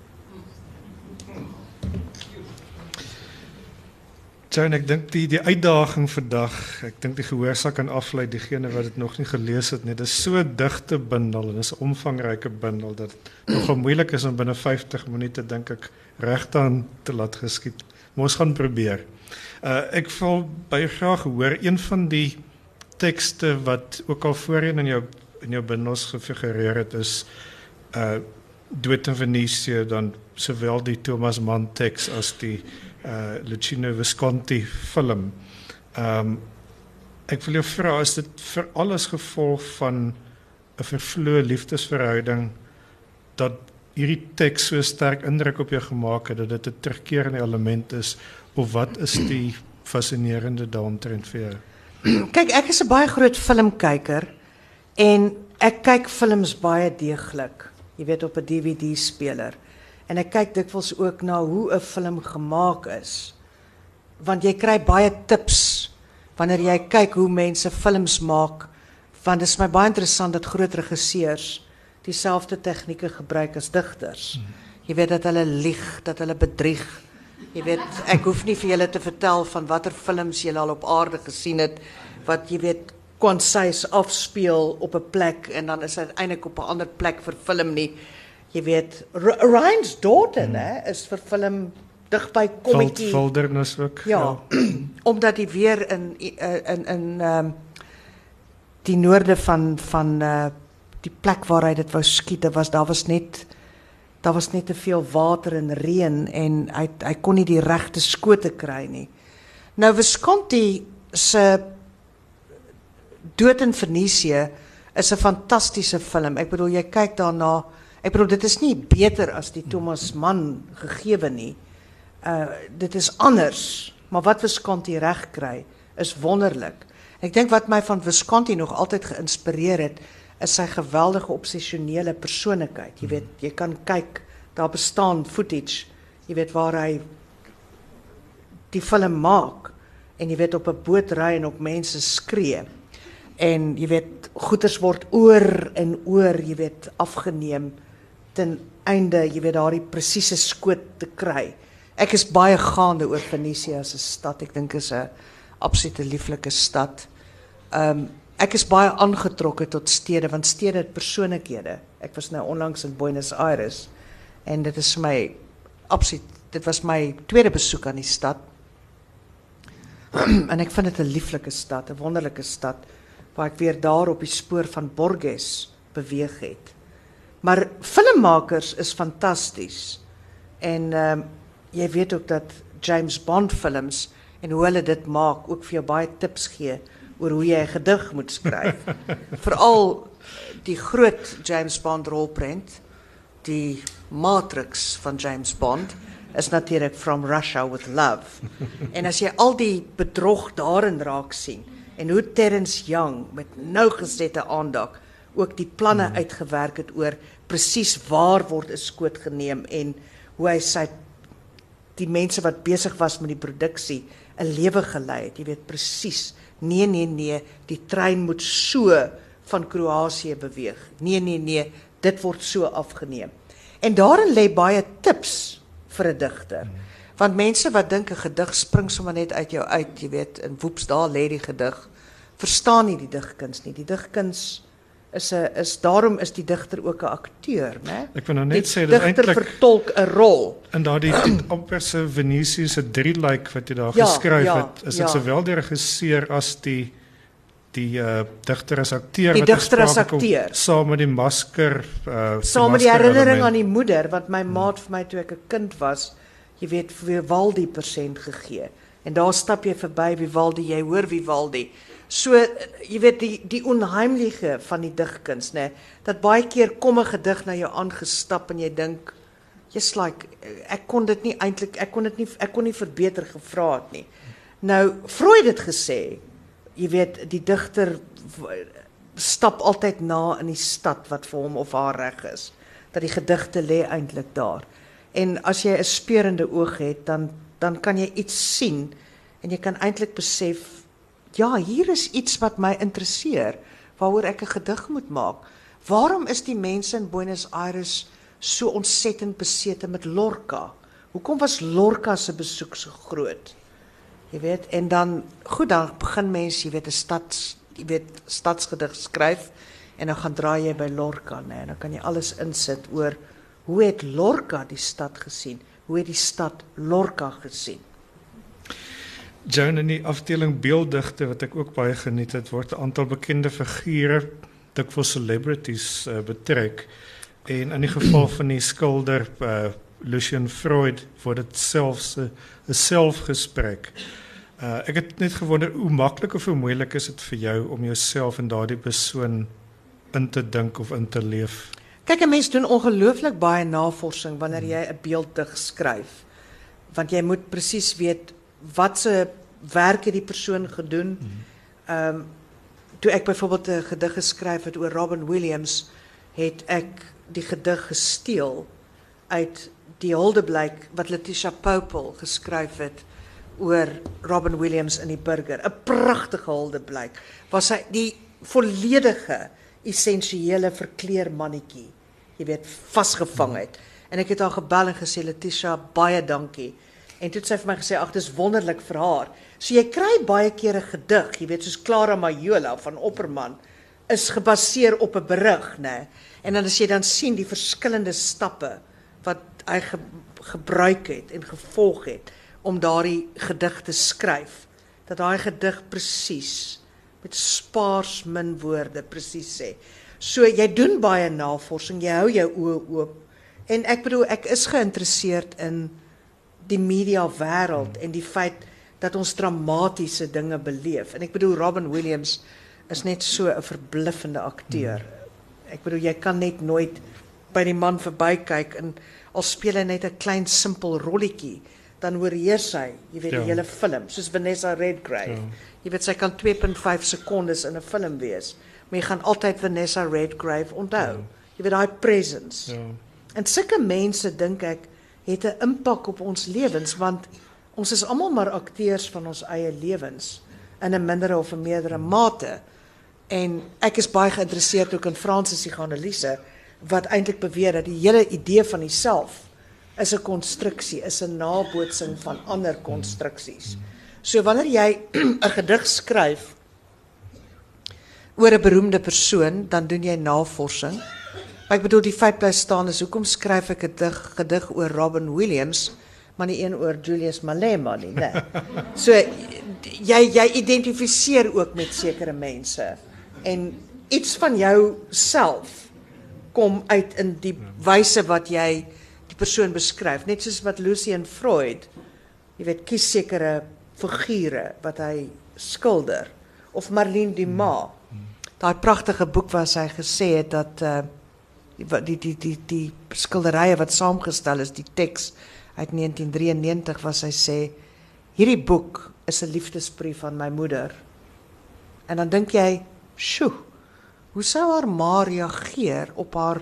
Joan, ek dink die die uitdaging vandag, ek dink die gehoor sal kan aflei diegene wat dit nog nie gelees het nie. Dit is so digte bundel en is 'n omvangryke bundel dat nogal moeilik is om binne 50 minute dink ek regtaan te laat geskied. Maar ons gaan probeer. Uh ek wil baie graag hoor een van die tekste wat ook al voorheen in jou in jou bundels gefigureer het is uh Dood in Venesië dan sowel die Thomas Mann teks as die uh Lucino Visconti film. Ehm um, ek wil jou vra is dit vir alles gevolg van 'n vervloë liefdesverhouding dat hierdie teks so sterk indruk op jou gemaak het dat dit 'n terugkerende element is of wat is die fascinerende daaromtrent vir jou? Kyk, ek is 'n baie groot filmkyker en ek kyk films baie deeglik. Jy weet op 'n DVD speler. En ek kyk dikwels ook na hoe 'n film gemaak is. Want jy kry baie tips wanneer jy kyk hoe mense films maak. Want dit is my baie interessant dat groot regisseurs dieselfde tegnieke gebruik as digters. Jy weet dat hulle lieg, dat hulle bedrieg. Jy weet, ek hoef nie vir julle te vertel van watter films julle al op aarde gesien het wat jy weet konsys afspeel op 'n plek en dan is dit eintlik op 'n ander plek vir film nie jy weet Ryan's daughter hmm. hè is vir film dig by kommetjie Wilderness ook ja, ja. omdat hy weer in in in ehm um, die noorde van van uh die plek waar hy dit wou skiet dit was daar was net daar was net te veel water en reën en hy hy kon nie die regte skote kry nie nou Visconti se Dood in Venesië is 'n fantastiese film ek bedoel jy kyk daarna Ek bedoel dit is nie beter as die Thomas Mann gegewe nie. Uh dit is anders, maar wat Visconti reg kry is wonderlik. Ek dink wat my van Visconti nog altyd geïnspireer het, is sy geweldige obsessionele persoonlikheid. Jy weet, jy kan kyk, daar bestaan footage, jy weet waar hy die film maak en jy weet op 'n boot ry en op mense skree. En jy weet goeders word oor en oor, jy weet, afgeneem ten einde, jy weet, daardie presiese skoot te kry. Ek is baie gaande oor Venesië as 'n stad. Ek dink is 'n absolute lieflike stad. Ehm um, ek is baie aangetrokke tot stede want stede het persoonlikhede. Ek was nou onlangs in Buenos Aires en dit is my absoluut dit was my tweede besoek aan die stad en ek vind dit 'n lieflike stad, 'n wonderlike stad waar ek weer daar op die spoor van Borges beweeg het. Maar filmmakers is fantasties. En um, jy weet ook dat James Bond films en hoe hulle dit maak ook vir jou baie tips gee oor hoe jy 'n gedig moet skryf. Veral die groot James Bond rolprent, die Matrix van James Bond is natuurlik From Russia with Love. en as jy al die bedrog daarin raak sien en hoe Terence Young met nougesette aandag ook die planne mm. uitgewerk het oor presies waar word 'n skoot geneem en hoe hy sy die mense wat besig was met die produksie 'n lewe gelei het. Jy weet presies. Nee nee nee, die trein moet so van Kroasie beweeg. Nee nee nee, dit word so afgeneem. En daarin lê baie tips vir 'n digter. Want mense wat dink 'n gedig spring sommer net uit jou uit, jy weet, in woeps daar lê die gedig, verstaan nie die digkuns nie. Die digkuns is 'n is daarom is die digter ook 'n akteur, né? Ek wil nou net die sê dit eintlik vertolk 'n rol. In daardie amper se Venesius se drie like wat jy daar ja, geskryf ja, het, is dit ja. sowel die regisseur as die die uh, digter as akteur die digter as akteur saam met die masker uh, saam met die herinnering element. aan die moeder wat my maat vir my toe ek 'n kind was jy weet vir Vivaldi persent gegee en daar stap jy verby Vivaldi jy hoor Vivaldi so jy weet die die onheimliche van die digkuns nê dat baie keer kom 'n gedig na jou aangestap en jy dink jy's like ek kon dit nie eintlik ek kon dit nie ek kon nie verbeter gevra het nie. Nou Freud het gesê jy weet die digter stap altyd na in die stad wat vir hom of haar reg is dat die gedigte lê eintlik daar. En as jy 'n speurende oog het dan dan kan jy iets sien en jy kan eintlik besef ja hier is iets wat my interesseer waaroor ek 'n gedig moet maak. Waarom is die mense in Buenos Aires so ontsettend besete met Lorca? Hoekom was Lorca se besoek so groot? Jy weet, en dan goed dan begin mense, jy weet, 'n stad, jy weet, stadsgedig skryf en dan gaan draai jy by Lorca, nê, en dan kan jy alles insit oor hoe het Lorca die stad gesien? Hoe het die stad Lorca gesien? Joan in die afdeling beelddigte wat ek ook baie geniet het, word 'n aantal bekende figure, dikwels celebrities uh, betrek. En in die geval van die skilder uh, Lucian Freud word dit selfs 'n selfgesprek. Uh ek het net gewonder hoe maklik of hoe moeilik is dit vir jou om jouself in daardie persoon in te dink of in te leef. Kyk, 'n mens doen ongelooflik baie navorsing wanneer jy 'n beelddig skryf. Want jy moet presies weet wat se werk het die persoon gedoen. Ehm um, toe ek byvoorbeeld 'n gedig geskryf het oor Robin Williams, het ek die gedig gesteel uit die huldeblyk wat Letitia Popel geskryf het oor Robin Williams in die burger. 'n Pragtige huldeblyk. Was hy die volledige essensiële verkleer mannetjie, jy weet, vasgevang het. En ek het haar gebel en gesê Letitia, baie dankie. En toe het sy vir my gesê ag, dis wonderlik vir haar. So jy kry baie keer 'n gedig, jy weet, soos Clara Majola van Opperman is gebaseer op 'n berig, né? En dan as jy dan sien die verskillende stappe wat hy ge, gebruik het en gevolg het om daardie gedig te skryf dat daai gedig presies met spaars min woorde presies sê. So jy doen baie navorsing, jy hou jou oë oop. En ek bedoel ek is geïnteresseerd in die media wêreld en die feit dat ons dramatiese dinge beleef. En ek bedoel Robin Williams is net so 'n verbluffende akteur. Ek bedoel jy kan net nooit by die man verbykyk en al speel hy net 'n klein simpel rolletjie, dan oorheers hy, jy weet, ja. die hele film, soos Vanessa Redgrave. Ja. Jy weet sy kan 2.5 sekondes in 'n film wees, maar jy gaan altyd Vanessa Redgrave onthou. Ja. Jy weet daai presence. Ja. En sulke mense dink ek het 'n impak op ons lewens want ons is almal maar akteurs van ons eie lewens in 'n mindere of 'n meerdere mate. En ek is baie geïnteresseerd ook in Fransis die analise wat eintlik beweer dat die hele idee van die self is 'n konstruksie, is 'n nabootsing van ander konstruksies. So wanneer jy 'n gedig skryf oor 'n beroemde persoon, dan doen jy navorsing. Maar ek bedoel die feit bly staan is hoekom skryf ek 'n gedig gedig oor Robin Williams, maar nie een oor Julius Malema nie, né? So jy jy identifiseer ook met sekere mense. En iets van jou self kom uit in die wyse wat jy die persoon beskryf. Net soos wat Lucien Freud jy weet kies sekere figure wat hy skilder. Of Marlene Dumas daai pragtige boek waar gesê het dat uh die die die die skilderye wat saamgestel is die teks uit 1993 was sy sê hierdie boek is 'n liefdesbrief aan my moeder. En dan dink jy, "Sjoe, hoe sou haar ma reageer op haar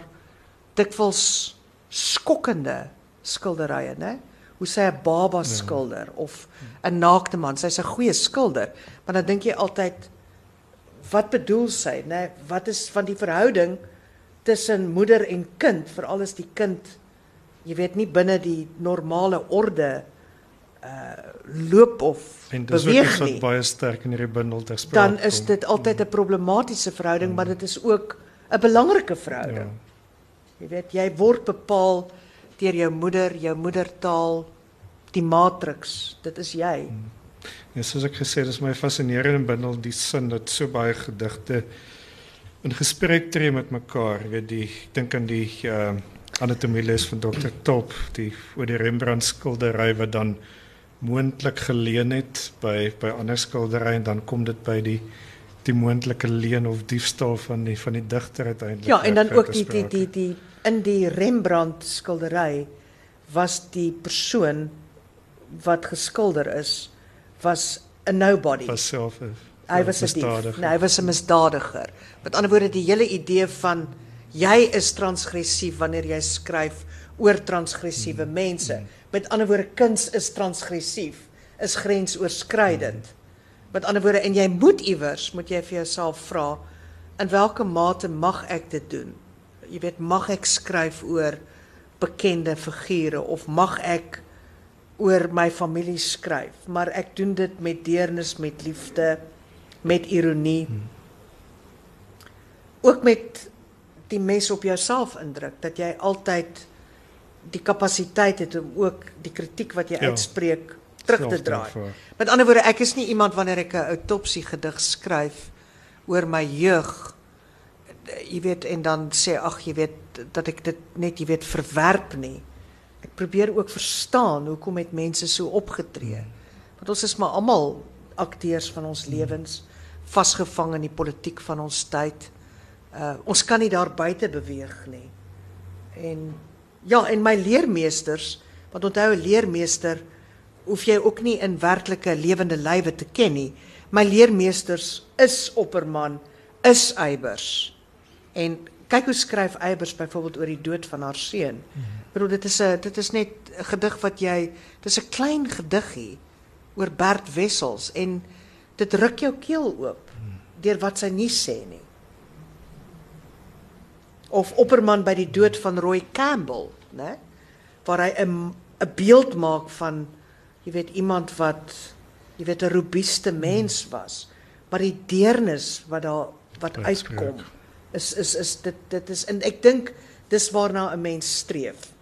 dikwels skokkende skilderye, né? Hoe sy 'n baba ja. skilder of 'n naakte man. Sy's 'n goeie skilder, maar dan dink jy altyd wat bedoel sy, né? Wat is van die verhouding tussen moeder en kind, veral as die kind jy weet nie binne die normale orde uh loop of en dis beweeg ook wat baie sterk in hierdie bundel ter sprake Dan is dit altyd 'n problematiese verhouding, mm. maar dit is ook 'n belangrike verhouding. Ja. Jy weet, jy word bepaal deur jou moeder, jou moedertaal, die matriks. Dit is jy. Mm. Ja, soos ek gesê het, dis my fascinerende bundel die sin dat so baie gedigte in gesprek tree met mekaar. Jy weet die ek dink aan die uh anatomieles van Dr. Top, die oor die Rembrandt skildery wat dan moontlik geleen het by by ander skilderye en dan kom dit by die die moontlike leen of diefstal van die van die digter uiteindelik. Ja, en dan ook die die die die in die Rembrandt skildery was die persoon wat geskilder is was 'n nobody. was self 'n Hy was 'n dief. misdadiger. Nee, hy was 'n misdadiger. Met ander woorde, die hele idee van jy is transgressief wanneer jy skryf oor transgressiewe Hmm. mense. Met ander woorde, kuns is transgressief, is grensoorskridend. Met ander woorde, en jy moet iewers moet jy vir jouself vra in watter mate mag ek dit doen? Jy weet, mag ek skryf oor bekende figure of mag ek oor my familie skryf, maar ek doen dit met deernis, met liefde, met ironie. Hmm. Ook met die mes op jouself indruk dat jy altyd die kapasiteit het om ook die kritiek wat jy Ja. uitspreek terug te draai. Met ander woorde, ek is nie iemand wanneer ek 'n autopsie gedig skryf oor my jeug jy weet en dan sê ag jy weet dat ek dit net jy weet verwerp nie. Ek probeer ook verstaan hoekom het mense so opgetree. Want ons is maar almal akteurs van ons lewens vasgevang in die politiek van ons tyd. Uh ons kan nie daar buite beweeg nie. En ja, en my leermeesters, want onthou 'n leermeester hoef jy ook nie in werklike lewende lywe te ken nie. My leermeesters is Opperman, is Eybers. En kyk hoe skryf Eybers byvoorbeeld oor die dood van haar seun. Ek bedoel dit is 'n dit is net 'n gedig wat jy dis 'n klein gediggie oor Bert Wessels en dit ruk jou keel oop deur wat sy nie sê nie. Of Opperman by die dood van Roy Campbell, né? Waar hy 'n 'n beeld maak van jy weet iemand wat jy weet 'n robuuste mens was, maar die deernis wat daar wat uitkom is is is dit dit is en ek dink dis waarna 'n mens streef.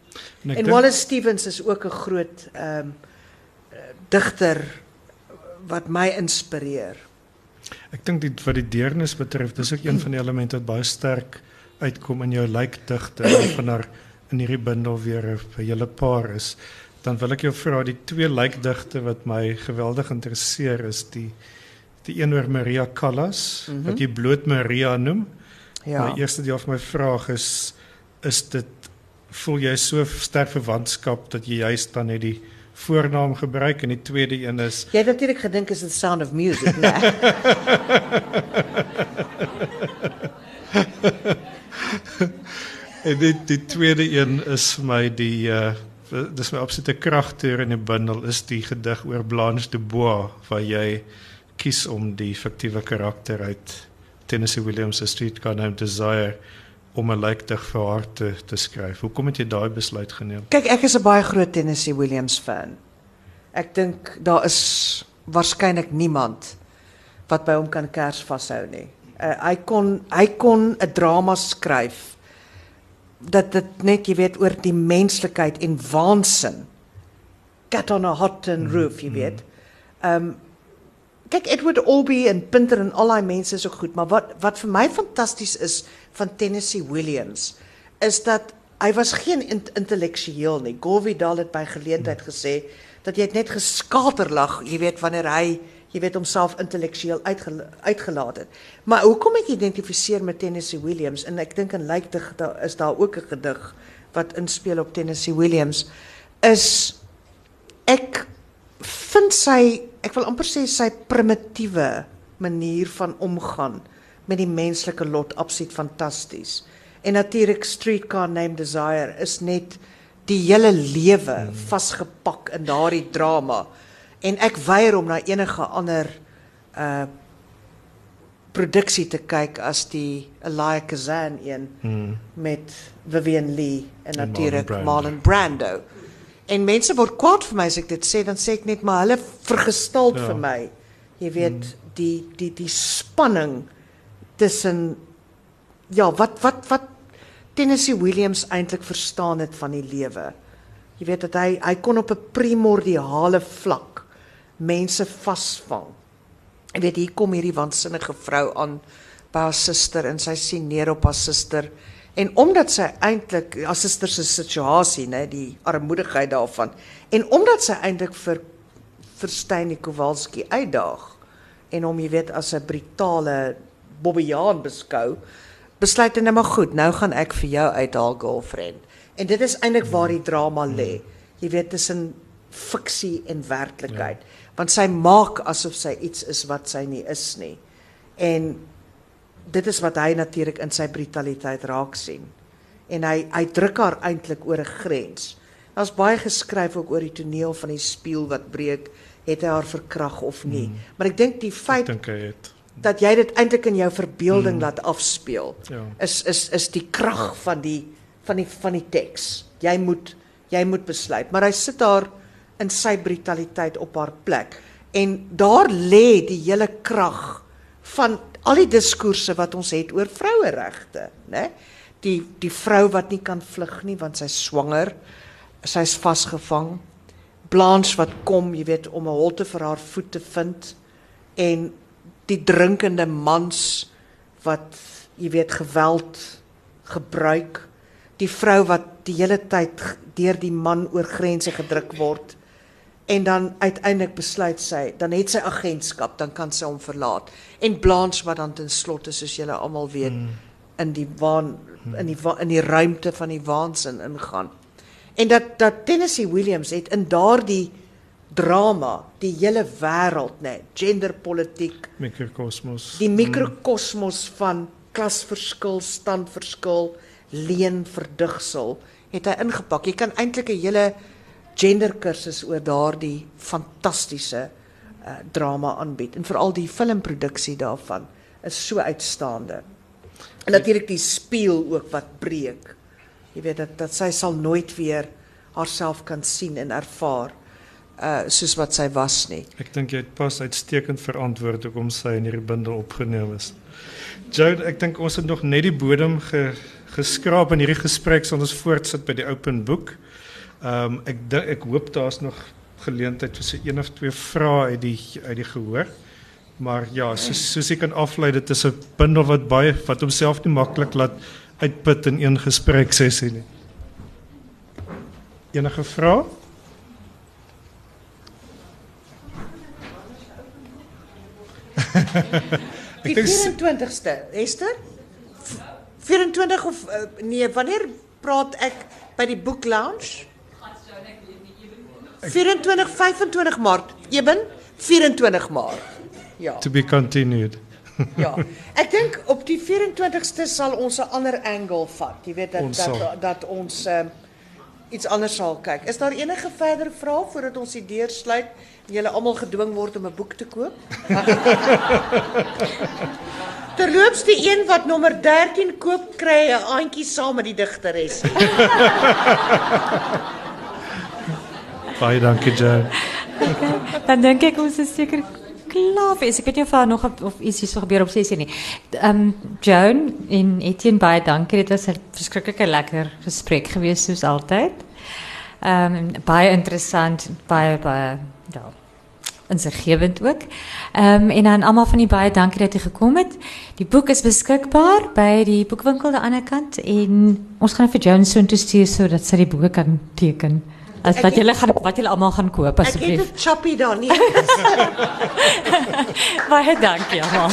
En En dink- Wallace Stevens is ook 'n groot ehm um, digter wat my inspireer. Ek dink die wat die deernis betref, dis ook een van die elemente wat baie sterk uitkom in jou lijkdigte en van haar in hierdie bundel weer 'n hele paar is. Dan wil ek jou vra die twee lijkdigte wat my geweldig interesseer is die die een oor Maria Callas mm -hmm. wat jy bloot Maria noem. Ja. My eerste deel van my vraag is is dit voel jy so sterk verwantskap dat jy juist dan net die voornaam gebruik en die tweede een is Jy het natuurlik gedink is the sound of music, né? En die die tweede een is vir my die uh dis my absolute kragteur in die bundel is die gedig oor Blanche de Bois waar jy kies om die fiktiewe karakter uit Tennessee Williams se Streetcar Named Desire om 'n lijkdig vir haar te te skryf. Hoekom het jy daai besluit geneem? Kyk, ek is 'n baie groot Tennessee Williams fan. Ek dink daar is waarskynlik niemand wat by hom kan kers vashou nie. Uh, hy kon hy kon 'n drama skryf dat dit net jy weet oor die menslikheid en waansin. Cat on a hot tin roof, jy weet. Ehm um, kyk Edward Albee en Pinter en al daai mense is ook goed, maar wat wat vir my fantasties is van Tennessee Williams is dat hy was geen intellektueel nie. Govidal het by geleentheid gesê dat jy net geskaterlag, jy weet wanneer hy jy weet homself intellektueel uitge, uitgelaat het. Maar hoekom ek identifiseer met Tennessee Williams en ek dink in Lykdig is daar ook 'n gedig wat inspel op Tennessee Williams is ek vind sy ek wil amper sê sy primitiewe manier van omgaan met die menslike lot absoluut fantasties. En natuurlik Streetcar Named Desire is net die hele lewe hmm. vasgepak in daardie drama en ek weier om na enige ander uh produksie te kyk as die Elia Kazan een hmm. met Vivian Lee en, natuurlik Marlon, Marlon Brando. En mense word kwaad vir my as ek dit sê, dan sê ek net maar hulle vergestald ja. vir my. Jy weet hmm. die die die spanning tussen ja, wat wat wat Tennessee Williams eintlik verstaan het van die lewe. Jy weet dat hy hy kon op 'n primordiale vlak mense vasvang. Jy weet hier kom hierdie waansinnige vrou aan by haar suster en sy sien neer op haar suster en omdat sy eintlik haar suster se situasie, nê, die armoedigheid daarvan en omdat sy eintlik vir Versteyn Kowalski uitdaag en hom jy weet as 'n brutale bobbejaan beskou, besluit hy net maar goed, nou gaan ek vir jou uithaal girlfriend. En dit is eintlik waar die drama lê. Jy weet tussen fiksie en werklikheid. Ja want sy maak asof sy iets is wat sy nie is nie. En dit is wat hy natuurlik in sy brutaliteit raak sien. En hy hy druk haar eintlik oor 'n grens. Daar's baie geskryf ook oor die toneel van die spieël wat breek, het hy haar verkrag of nie. Hmm. Maar ek dink die feit dink hy het dat jy dit eintlik in jou verbeelding hmm. laat afspeel ja. is is is die krag van die van die van die teks. Jy moet jy moet besluit, maar hy sit daar in sy brutaliteit op haar plek. En daar lê die hele krag van al die diskoerse wat ons het oor vroueregte, né? Die die vrou wat nie kan vlug nie want sy's swanger, sy's vasgevang. Blanche wat kom, jy weet, om 'n holte vir haar voet te vind en die drinkende mans wat jy weet geweld gebruik. Die vrou wat die hele tyd deur die man oor grense gedruk word en dan uiteindelik besluit sy, dan het sy agentskap, dan kan sy hom verlaat. En Blanche wat dan ten slotte soos julle almal weet mm. in die waan in die in die ruimte van die waansin ingaan. En dat dat Tennessee Williams het in daardie drama die hele wêreld nê, nee, genderpolitiek, mikrokosmos. Die mikrokosmos mm. van klasverskil, standverskil, leen verdigsel het hy ingepak. Jy kan eintlik 'n hele genderkursus oor daardie fantastiese uh, drama aanbied en veral die filmproduksie daarvan is so uitstaande. En natuurlik die speel ook wat breek. Jy weet dat dat sy sal nooit weer haarself kan sien en ervaar uh soos wat sy was nie. Ek dink jy het pas uitstekend verantwoord hoekom sy in hierdie bundel opgeneem is. Joe, ek dink ons het nog net die bodem ge, geskraap in hierdie gesprek, sal ons voortsit by die open boek. Ehm um, ek dink ek hoop daar's nog geleentheid vir so een of twee vrae uit die uit die gehoor. Maar ja, soos soos ek kan aflei dit is 'n bundel wat baie wat homself nie maklik laat uitput in een gesprek sessie nie. Enige vrae? Die 24ste, Esther? 24 of uh, nee, wanneer praat ek by die boek lounge? 24 25 Maart. Eben 24 Maart. Ja. To be continued. ja. Ek dink op die 24ste sal ons 'n ander angle vat. Jy weet dat ons dat, dat dat ons uh, iets anders sal kyk. Is daar enige verdere vrae voordat ons die deur sluit en julle almal gedwing word om 'n boek te koop? Terloops die een wat nommer 13 koop kry 'n aantjie saam met die digteres. Baie dankie Joe. Okay. Dan dink ek ons is seker klaar. Is ek weet nie of daar nog of iets hier gebeur op sessie nie. Ehm um, Joan en Etienne baie dankie. Dit was 'n verskriklike lekker gesprek geweest soos altyd. Ehm um, baie interessant, baie baie. Insiggewend ook. Ehm um, en dan almal van die baie dankie dat jy gekom het. Die boek is beskikbaar by die boekwinkel aan die ander kant en ons gaan vir Joan so toe stuur sodat sy die boeke kan teken. As wat julle gaan wat julle almal gaan koop Ek asseblief. het 'n chappie daar nie. Baie dankie almal.